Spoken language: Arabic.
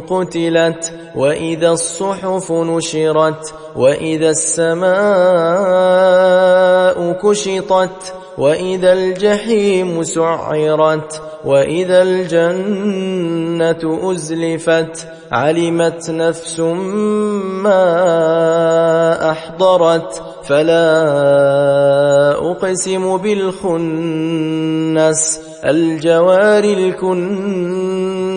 قتلت وإذا الصحف نشرت وإذا السماء كشطت وإذا الجحيم سعرت وإذا الجنة أزلفت علمت نفس ما أحضرت فلا أقسم بالخنس الجوار الكنس